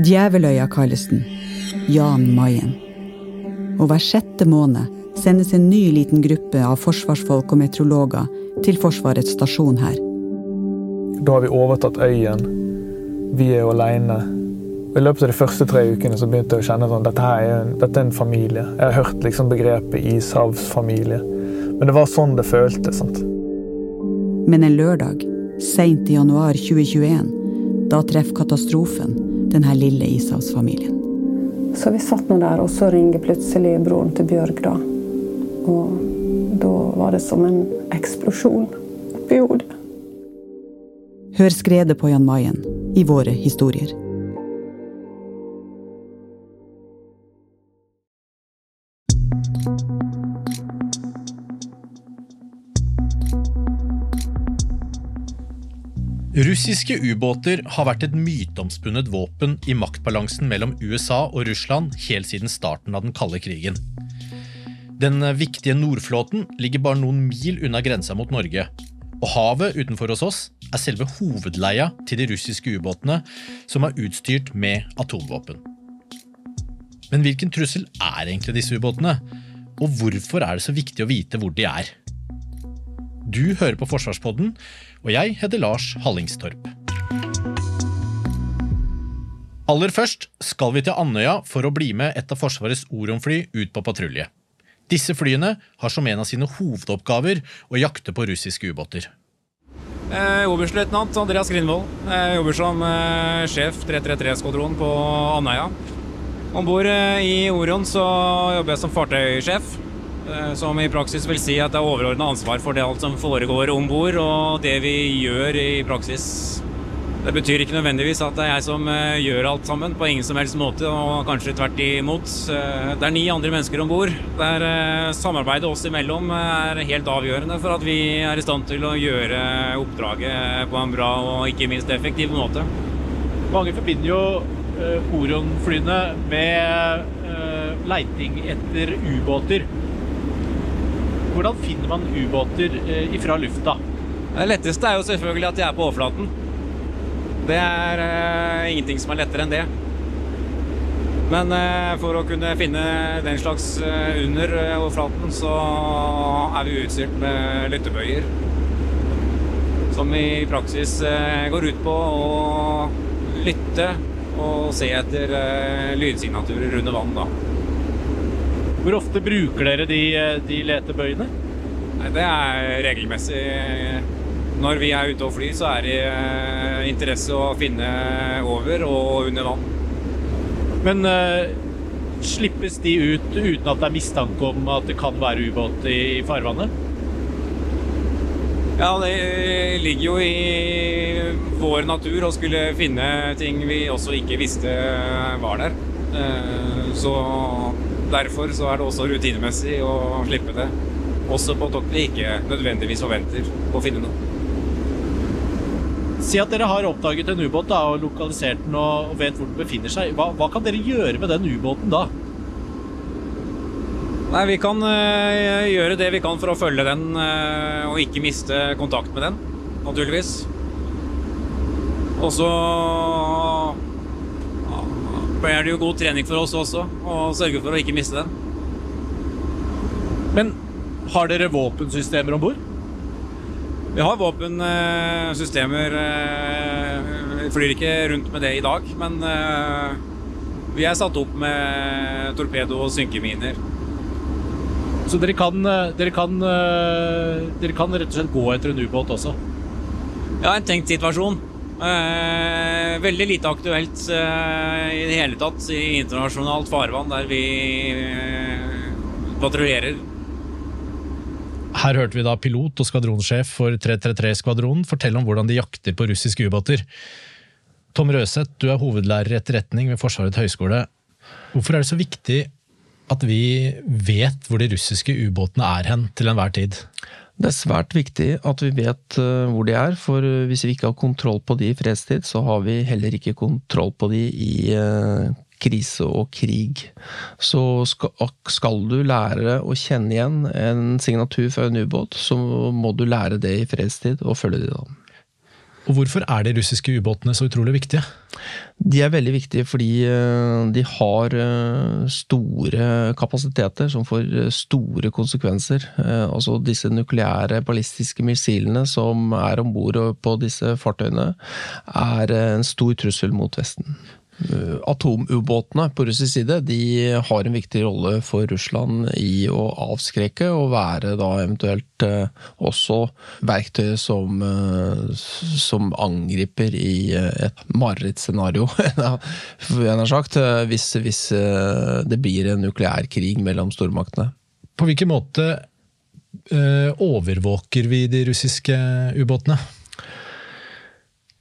Djeveløya kalles den. Jan Mayen. Og hver sjette måned sendes en ny liten gruppe av forsvarsfolk og meteorologer til Forsvarets stasjon her. Da har vi overtatt øyen. Vi er jo aleine. I løpet av de første tre ukene så begynte jeg å kjenne at dette, er en, dette er en familie. Jeg har hørt liksom begrepet ishavsfamilie. Men det var sånn det føltes. sant? Men en lørdag, seint i januar 2021, da treffer katastrofen denne lille ishavsfamilien. Så vi satt nå der, og så ringer plutselig broren til Bjørg, da. Og da var det som en eksplosjon oppi hodet. Hør skredet på Jan Mayen i våre historier. Russiske ubåter har vært et myteomspunnet våpen i maktbalansen mellom USA og Russland helt siden starten av den kalde krigen. Den viktige Nordflåten ligger bare noen mil unna grensa mot Norge. Og havet utenfor hos oss er selve hovedleia til de russiske ubåtene, som er utstyrt med atomvåpen. Men hvilken trussel er egentlig disse ubåtene? Og hvorfor er det så viktig å vite hvor de er? Du hører på Forsvarspodden, og jeg heter Lars Hallingstorp. Aller først skal vi til Andøya for å bli med et av Forsvarets Orion-fly ut på patrulje. Disse flyene har som en av sine hovedoppgaver å jakte på russiske ubåter. Eh, Oberstløytnant Andreas Grindvold. Jeg jobber som eh, sjef 333-skvadronen på Andøya. Om bord eh, i Orion så jobber jeg som fartøysjef. Eh, som i praksis vil si at det er overordna ansvar for det alt som foregår om bord, og det vi gjør i praksis. Det betyr ikke nødvendigvis at det er jeg som eh, gjør alt sammen, på ingen som helst måte, og kanskje tvert imot. Eh, det er ni andre mennesker om bord, samarbeidet oss imellom er helt avgjørende for at vi er i stand til å gjøre oppdraget på en bra og ikke minst effektiv måte. Mange forbinder jo Orion-flyene med leiting etter ubåter. Hvordan finner man ubåter eh, ifra lufta? Det letteste er jo selvfølgelig at de er på overflaten. Det er eh, ingenting som er lettere enn det. Men eh, for å kunne finne den slags uh, under overflaten, så er vi utstyrt med lyttebøyer. Som i praksis går ut på å lytte og se etter lydsignaturer under vann. da. Hvor ofte bruker dere de, de letebøyene? Det er regelmessig. Når vi er ute og flyr, så er det eh, interesse å finne over og under vann. Men uh, slippes de ut uten at det er mistanke om at det kan være ubåt i, i farvannet? Ja, det ligger jo i vår natur å skulle finne ting vi også ikke visste var der. Uh, så Derfor så er det også rutinemessig å slippe det. Også på tokt vi ikke nødvendigvis forventer å finne noe. Si at dere har oppdaget en ubåt og lokalisert den og vet hvor den befinner seg. Hva, hva kan dere gjøre med den ubåten da? Nei, Vi kan øh, gjøre det vi kan for å følge den øh, og ikke miste kontakt med den, naturligvis. Og så er det jo god trening for oss også å sørge for å ikke miste den. Men har dere våpensystemer om bord? Vi har våpensystemer. Vi flyr ikke rundt med det i dag, men eh, vi er satt opp med torpedo- og synkeminer. Så dere kan, eh, dere, kan, eh, dere kan rett og slett gå etter en ubåt også? Ja, en tenkt situasjon. Eh, veldig lite aktuelt eh, i det hele tatt i internasjonalt farvann der vi eh, patruljerer. Her hørte vi da pilot og skvadronsjef for 333-skvadronen fortelle om hvordan de jakter på russiske ubåter. Tom Røseth, du er hovedlærer i etterretning ved Forsvarets høgskole. Hvorfor er det så viktig at vi vet hvor de russiske ubåtene er hen til enhver tid? Det er svært viktig at vi vet eh, hvor de er, for hvis vi ikke har kontroll på de i fredstid, så har vi heller ikke kontroll på de i eh, krise og krig. Så skal du lære å kjenne igjen en signatur fra en ubåt, så må du lære det i fredstid og følge det da. Og hvorfor er de russiske ubåtene så utrolig viktige? De er veldig viktige fordi eh, de har eh, store kapasiteter som får eh, store konsekvenser. Altså disse nukleære ballistiske missilene som er om bord på disse fartøyene, er en stor trussel mot Vesten. Atomubåtene på russisk side de har en viktig rolle for Russland i å avskrekke og være da eventuelt eh, også verktøy som, eh, som angriper i eh, et marerittscenario, hvis, hvis det blir en nukleær krig mellom stormaktene. På hvilken måte overvåker vi de russiske ubåtene?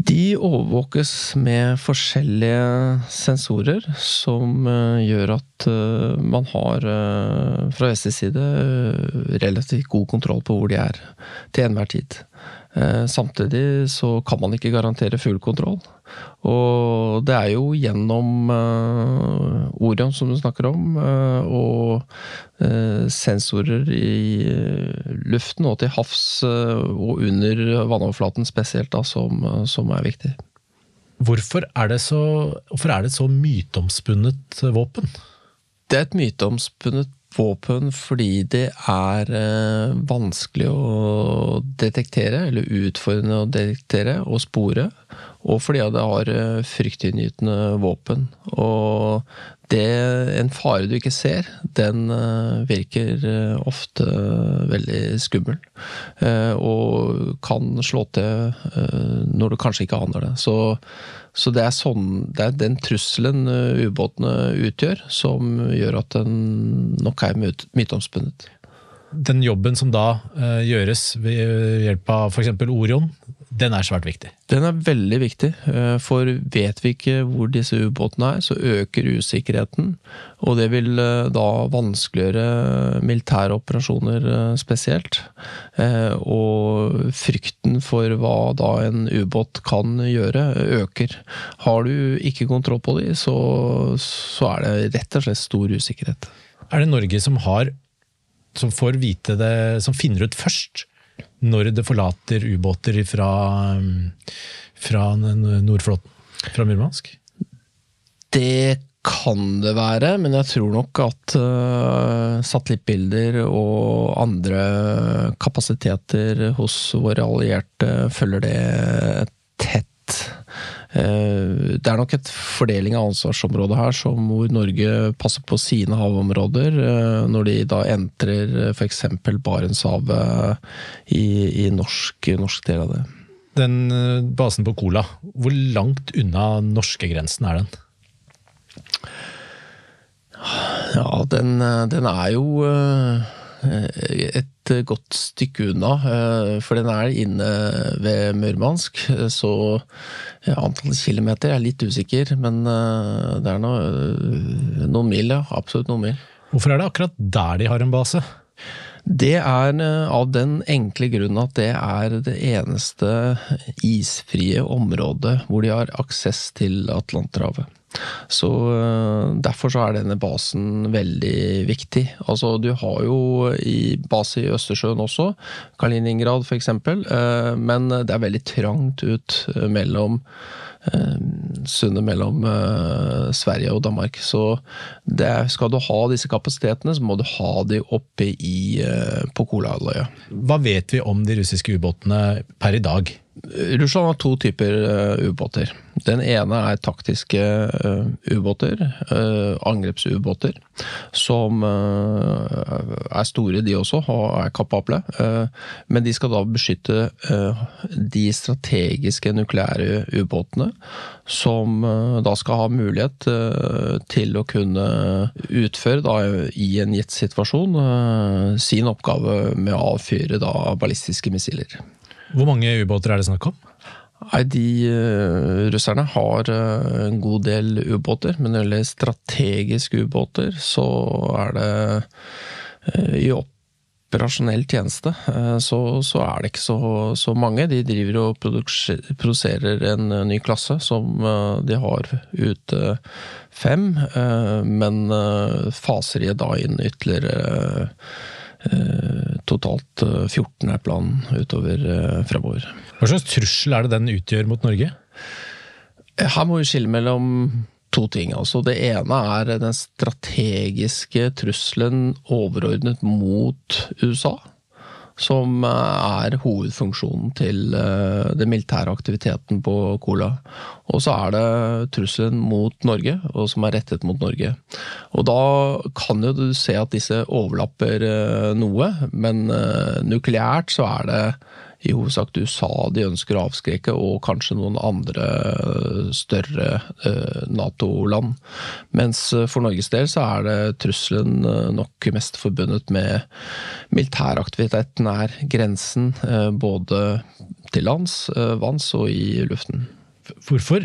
De overvåkes med forskjellige sensorer som eh, gjør at eh, man har eh, fra vestlig side relativt god kontroll på hvor de er til enhver tid. Eh, samtidig så kan man ikke garantere full kontroll. Og det er jo gjennom uh, Orion som du snakker om, uh, og sensorer i luften og til havs og under vannoverflaten spesielt, da, som, som, er viktig. Hvorfor er det så, hvorfor er det så myteomspunnet våpen? Det er et myteomspunnet våpen fordi det er eh, vanskelig å detektere, eller utfordrende å detektere og spore. Og fordi det har eh, fryktinngytende våpen. Og det, en fare du ikke ser, den eh, virker ofte veldig skummel. Og kan slå til når du kanskje ikke aner det. Så så det er, sånn, det er den trusselen eh, ubåtene utgjør, som gjør at den nok er myteomspunnet. Den jobben som da gjøres ved hjelp av f.eks. Orion, den er svært viktig? Den er veldig viktig, eh, for vet vi ikke hvor disse ubåtene er, så øker usikkerheten. Og det vil da vanskeliggjøre militære operasjoner spesielt. Og frykten for hva da en ubåt kan gjøre, øker. Har du ikke kontroll på de, så, så er det rett og slett stor usikkerhet. Er det Norge som har som får vite det, som finner ut først når det forlater ubåter fra, fra Nordflåten, fra Murmansk? Det kan det være, men jeg tror nok at uh, satellittbilder og andre kapasiteter hos våre allierte følger det tett. Uh, det er nok et fordeling av ansvarsområdet her som hvor Norge passer på sine havområder, uh, når de da entrer f.eks. Barentshavet i, i norsk, norsk del av det. Den basen på Kola, hvor langt unna norskegrensen er den? Ja, den, den er jo eh, et godt stykke unna. Eh, for den er inne ved Murmansk, så antallet kilometer er litt usikker. Men eh, det er noe, noen mil, ja. Absolutt noen mil. Hvorfor er det akkurat der de har en base? Det er av den enkle grunn at det er det eneste isfrie området hvor de har aksess til Atlanterhavet. Så eh, Derfor så er denne basen veldig viktig. Altså Du har jo i base i Østersjøen også, Kaliningrad f.eks., eh, men det er veldig trangt ut eh, mellom sundet mellom Sverige og Danmark. Så det, skal du ha disse kapasitetene, så må du ha de oppe i, på Kolahalvøya. Hva vet vi om de russiske ubåtene per i dag? Russland har to typer uh, ubåter. Den ene er taktiske uh, ubåter, uh, angrepsubåter, som er store de også, og er kapable. men de skal da beskytte de strategiske nukleære ubåtene, som da skal ha mulighet til å kunne utføre da, i en gitt situasjon sin oppgave med å avfyre da, ballistiske missiler. Hvor mange ubåter er det snakk om? Nei, de uh, Russerne har uh, en god del ubåter, men når det gjelder strategiske ubåter, så er det uh, i operasjonell tjeneste, så, så, er det ikke så, så, mange. De driver og produserer en ny klasse som de har ute fem, men faser i da inn ytterligere totalt 14 er planen utover fremover. Hva slags trussel er det den utgjør mot Norge? Her må vi skille mellom to ting. Altså, det ene er den strategiske trusselen overordnet mot USA som eh, er hovedfunksjonen til eh, den militære aktiviteten på Kola. Og så er det trusselen mot Norge, og som er rettet mot Norge. Og da kan jo du se at disse overlapper eh, noe, men nukleært så er det i hovedsak USA de ønsker å avskrekke, og kanskje noen andre eh, større eh, Nato-land. Mens eh, for Norges del så er det trusselen nok mest forbundet med militæraktivitet nær grensen, både til lands, vanns og i luften. Hvorfor,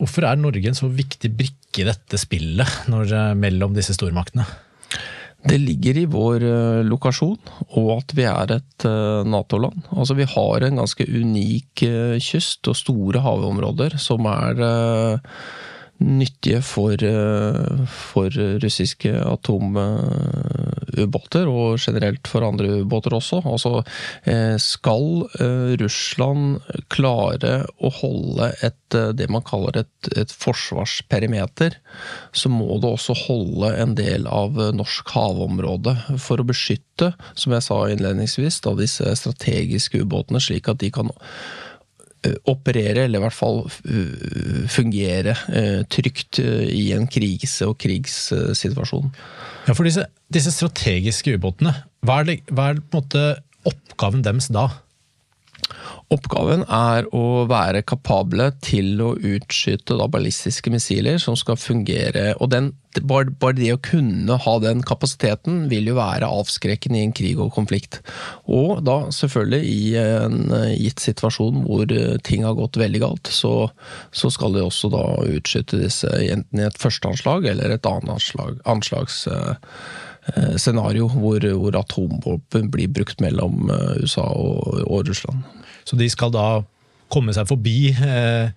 hvorfor er Norge en så viktig brikke i dette spillet når, mellom disse stormaktene? Det ligger i vår eh, lokasjon, og at vi er et eh, Nato-land. Altså Vi har en ganske unik eh, kyst og store havområder som er nyttige for, for russiske atomubåter, og generelt for andre ubåter også. Altså, eh, skal eh, Russland klare å holde et, det man kaller et, et forsvarsperimeter, så må det også holde en del av norsk havområde for å beskytte, som jeg sa innledningsvis, da disse strategiske ubåtene, slik at de kan Eh, operere, eller i hvert fall eh, fungere eh, trygt i en krise- og krigssituasjon. Ja, for disse, disse strategiske ubåtene, hva er, det, hva er måte oppgaven deres da? Oppgaven er å være kapable til å utskyte da, ballistiske missiler som skal fungere. og den, bare, bare, det å kunne ha den kapasiteten vil jo være avskrekkende i en krig og konflikt. Og da selvfølgelig i en gitt situasjon hvor ting har gått veldig galt, så, så skal de også da utskyte disse enten i et førsteanslag eller et annet anslag, anslags eh, scenario hvor, hvor atomvåpen blir brukt mellom eh, USA og, og Russland. Så de skal da komme seg forbi eh,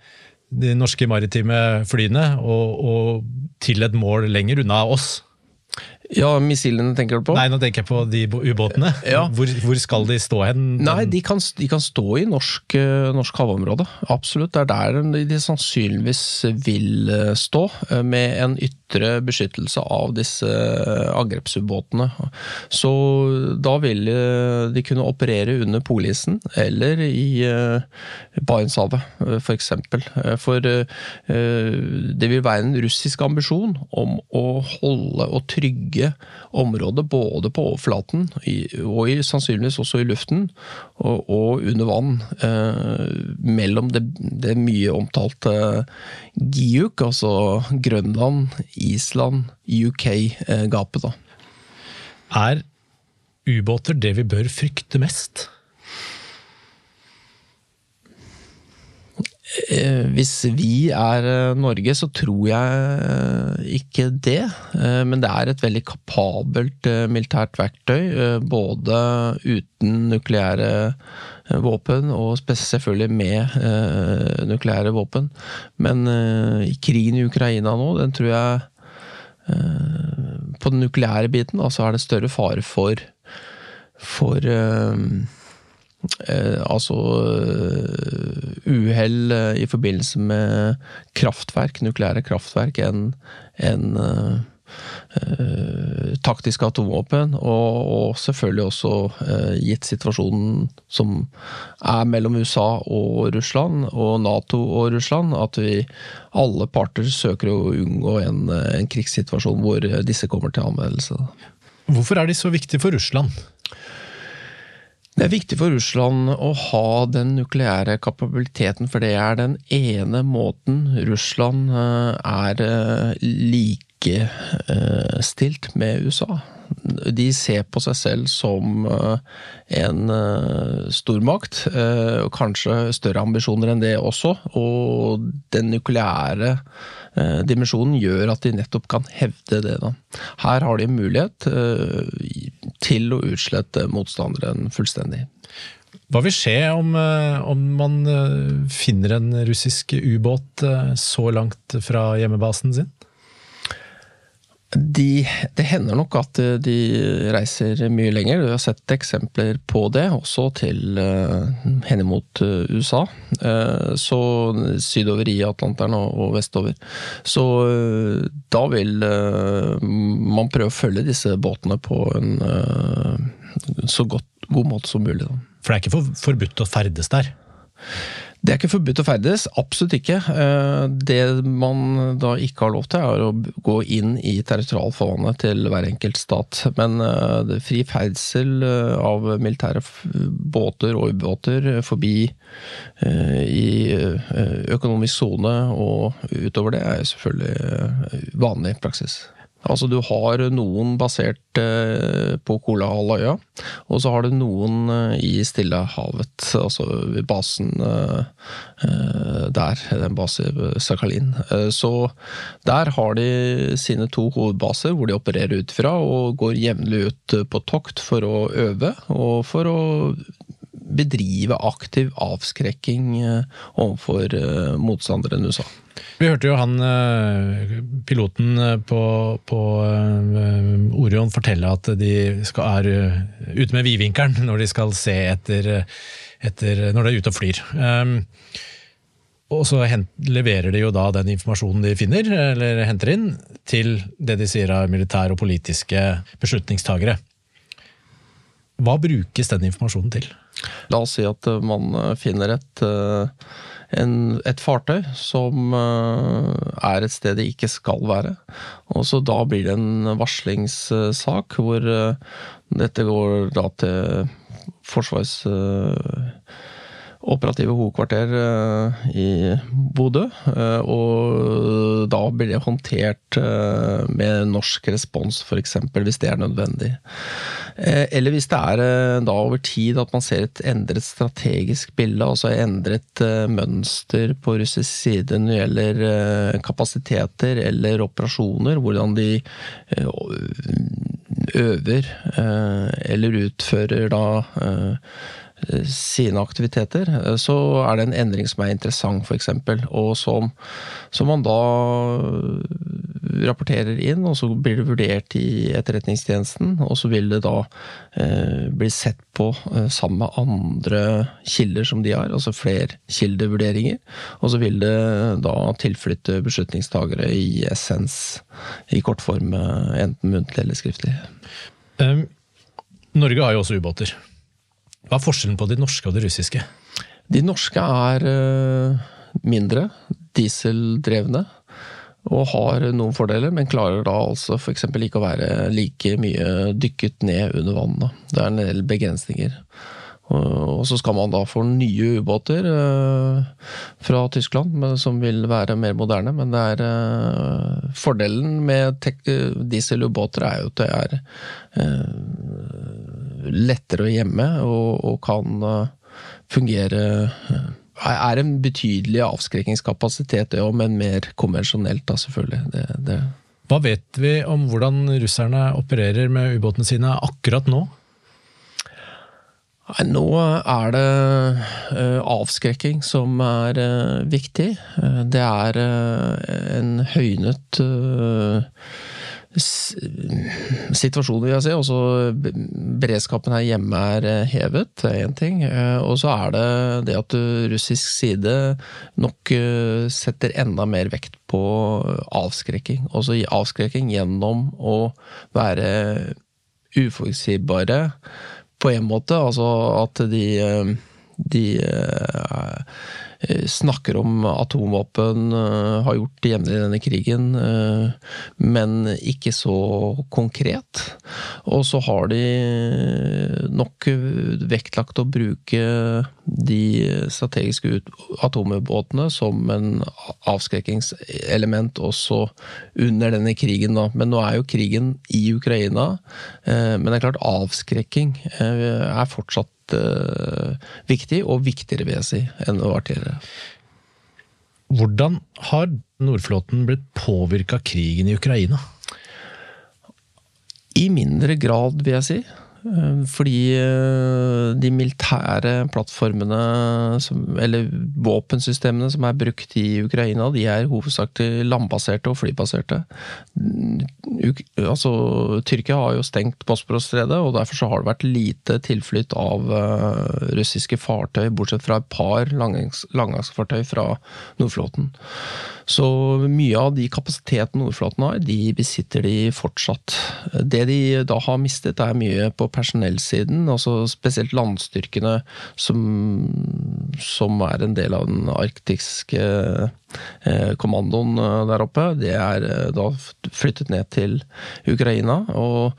de norske maritime flyene og, og til et mål lenger unna oss. Ja, missilene tenker du på? Nei, nå tenker jeg på de ubåtene. Ja. Hvor, hvor, skal de stå hen? Nei, de kan, de kan stå i norsk, eh, norsk, havområde. Absolutt. Det er der de sannsynligvis vil eh, stå, med en ytre beskyttelse av disse angrepsubåtene. Så da vil eh, de kunne operere under polisen eller i eh, Barentshavet, f.eks. For, for eh, det vil være en russisk ambisjon om å holde og trygge området både på overflaten og i, sannsynligvis også i luften og, og under vann. mellom det, det mye omtalte GIUK, altså Grønland, Island, UK-gapet, Eh, Er ubåter det vi bør frykte mest? Hvis vi er eh, Norge, så tror jeg eh, ikke det. Men det er et veldig kapabelt militært verktøy, både uten nukleære våpen, og selvfølgelig med nukleære våpen. Men krigen i Ukraina nå, den tror jeg På den nukleære biten så er det større fare for, for Eh, altså uh, uhell uh, i forbindelse med kraftverk, nukleære kraftverk, enn en, uh, taktiske atomvåpen. Og, og, selvfølgelig også gitt situasjonen som er mellom USA og Russland, og Nato og Russland, at vi alle parter søker å unngå en, en krigssituasjon hvor disse kommer til anvendelse. Hvorfor er de så viktige for Russland? Det er viktig for Russland å ha den nukleære kapabiliteten, for det er den ene måten Russland eh, er eh, likestilt med USA. De ser på seg selv som eh, en stormakt, og kanskje større ambisjoner enn det også. Og den nukleære Eh, dimensjonen gjør at de nettopp kan hevde det. Her har de mulighet eh, til å utslette motstanderen fullstendig. Hva vil skje om, eh, om man finner en russisk ubåt så langt fra hjemmebasen sin? De, det hender nok at de reiser mye lenger. Vi har sett eksempler på det, også til uh, henimot uh, USA. Uh, så sydover i Atlanteren og, vestover. Så da vil man prøve å følge disse båtene på en så godt, god måte som mulig. For det er ikke for, forbudt å ferdes der? Det er ikke forbudt å ferdes, absolutt ikke. Eh, det man da ikke har lov til, er å gå inn i territorialfarvannet til hver enkelt stat. Men eh, fri ferdsel eh, av militære båter og ubåter forbi i økonomisk sone og utover det, er selvfølgelig vanlig praksis. Altså du har noen basert eh, på Kolahalvøya, og så har du noen eh, i Stillehavet, altså ved basen eh, der, den basen Sakhalin. Så der har de sine to hovedbaser hvor de opererer ut fra, og går jevnlig ut på tokt for å øve og for å bedrive aktiv avskrekking overfor motstandere enn USA. Vi hørte jo han eh, piloten eh, på, på eh, Orion fortelle at de skal, er ute med vidvinkelen når de skal se etter, etter når de er ute og flyr. Um, og så leverer de jo da den informasjonen de finner, eller henter inn, til det de sier er militære og politiske beslutningstagere. Hva brukes den informasjonen til? La oss si at man finner et en, et fartøy som er et sted det ikke skal være. Og så Da blir det en varslingssak hvor dette går da til Forsvarets operative hovedkvarter eh, i Bodø. Eh, og da blir det håndtert eh, med norsk respons, f.eks. hvis det er nødvendig. Eller hvis det er da over tid at man ser et endret strategisk bilde, altså endret mønster på russisk side når det gjelder kapasiteter eller operasjoner, hvordan de øver eller utfører da sine aktiviteter, eh, så er det en endring som er interessant, f.eks. Og som, som, man da rapporterer inn, og så blir det vurdert i Etterretningstjenesten. Og så vil det da eh, bli sett på eh, sammen med andre kilder som de har, altså flerkildevurderinger. Og så vil det da tilflytte beslutningstagere i essens, i kortform, form enten muntlig eller skriftlig. Um, Norge har jo også ubåter. Hva er forskjellen på de norske og de russiske? De norske er eh, mindre, dieseldrevne. Og har noen fordeler, men klarer da altså f.eks. ikke å være like mye dykket ned under vannet. Det er en del begrensninger. Og så skal man da få nye ubåter eh, fra Tyskland, som vil være mer moderne. Men det er eh, fordelen med dieselubåter er jo at det er lettere å gjemme og, og kan uh, fungere er en betydelig avskrekkingskapasitet, det òg, men mer konvensjonelt, da, selvfølgelig. Det, det. Hva vet vi om hvordan russerne opererer med ubåtene sine akkurat nå? Nei, Nå er det uh, avskrekking som er uh, viktig. Uh, det er en høynet situasjonen, vil jeg si. Også beredskapen her hjemme er eh, hevet, det er én ting. Eh, og så er det det at russisk side nok eh, setter enda mer vekt på avskrekking. Også avskrekking gjennom å være uforutsigbare på en måte. Altså at de, de Eh, snakker om atomvåpen, eh, har gjort det jevnlig i denne krigen, eh, men ikke så konkret. Og så har de nok vektlagt å bruke de strategiske atomubåtene som en avskrekkingselement også under denne krigen. Da. Men nå er jo krigen i Ukraina. Men det er klart avskrekking er fortsatt uh, viktig, og viktigere, vil jeg si, enn det var tidligere. Hvordan har Nordflåten blitt påvirka av krigen i Ukraina? I mindre grad, vil jeg si. Eh, fordi eh, de militære plattformene, som, eller våpensystemene som er brukt i Ukraina, de er hovedsakelig landbaserte og flybaserte. Uk altså, Tyrkia har jo stengt Bosporos-stredet, og derfor så har det vært lite tilflytt av uh, russiske fartøy, bortsett fra et par langgangsfartøy fra Nordflåten. Så mye av de kapasitetene Nordflaten har, de besitter de fortsatt. Det de da har mistet, er mye på personellsiden, altså spesielt landstyrkene som, som er en del av den arktiske eh, kommandoen eh, der oppe. Det er eh, da flyttet ned til Ukraina. Og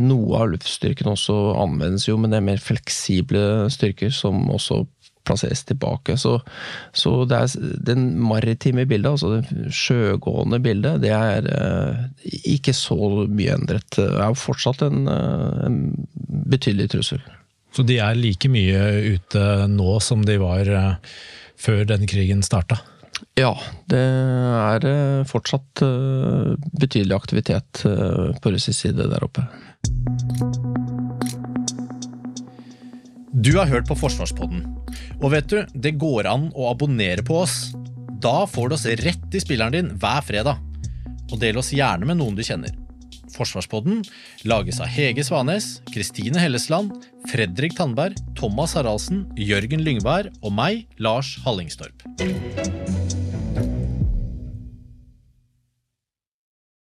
noe av luftstyrken også anvendes jo, men det er mer fleksible styrker som også plasseres tilbake. Så, så det er den maritime bildet, altså det sjøgående bildet, det er eh, ikke så mye endret. Det er jo fortsatt en, eh, en, betydelig trussel. Så de er like mye ute nå som de var eh, før denne krigen starta? Ja, det er eh, fortsatt betydelig aktivitet på russisk side der oppe. Du har hørt på Forsvarspodden. Og vet du, det går an å abonnere på oss. Da får du oss rett i spilleren din hver fredag. Og del oss gjerne med noen du kjenner. Forsvarspodden lages av Hege Svanes, Kristine Hellesland, Fredrik Tandberg, Thomas Haraldsen, Jørgen Lyngvær og meg, Lars Hallingstorp.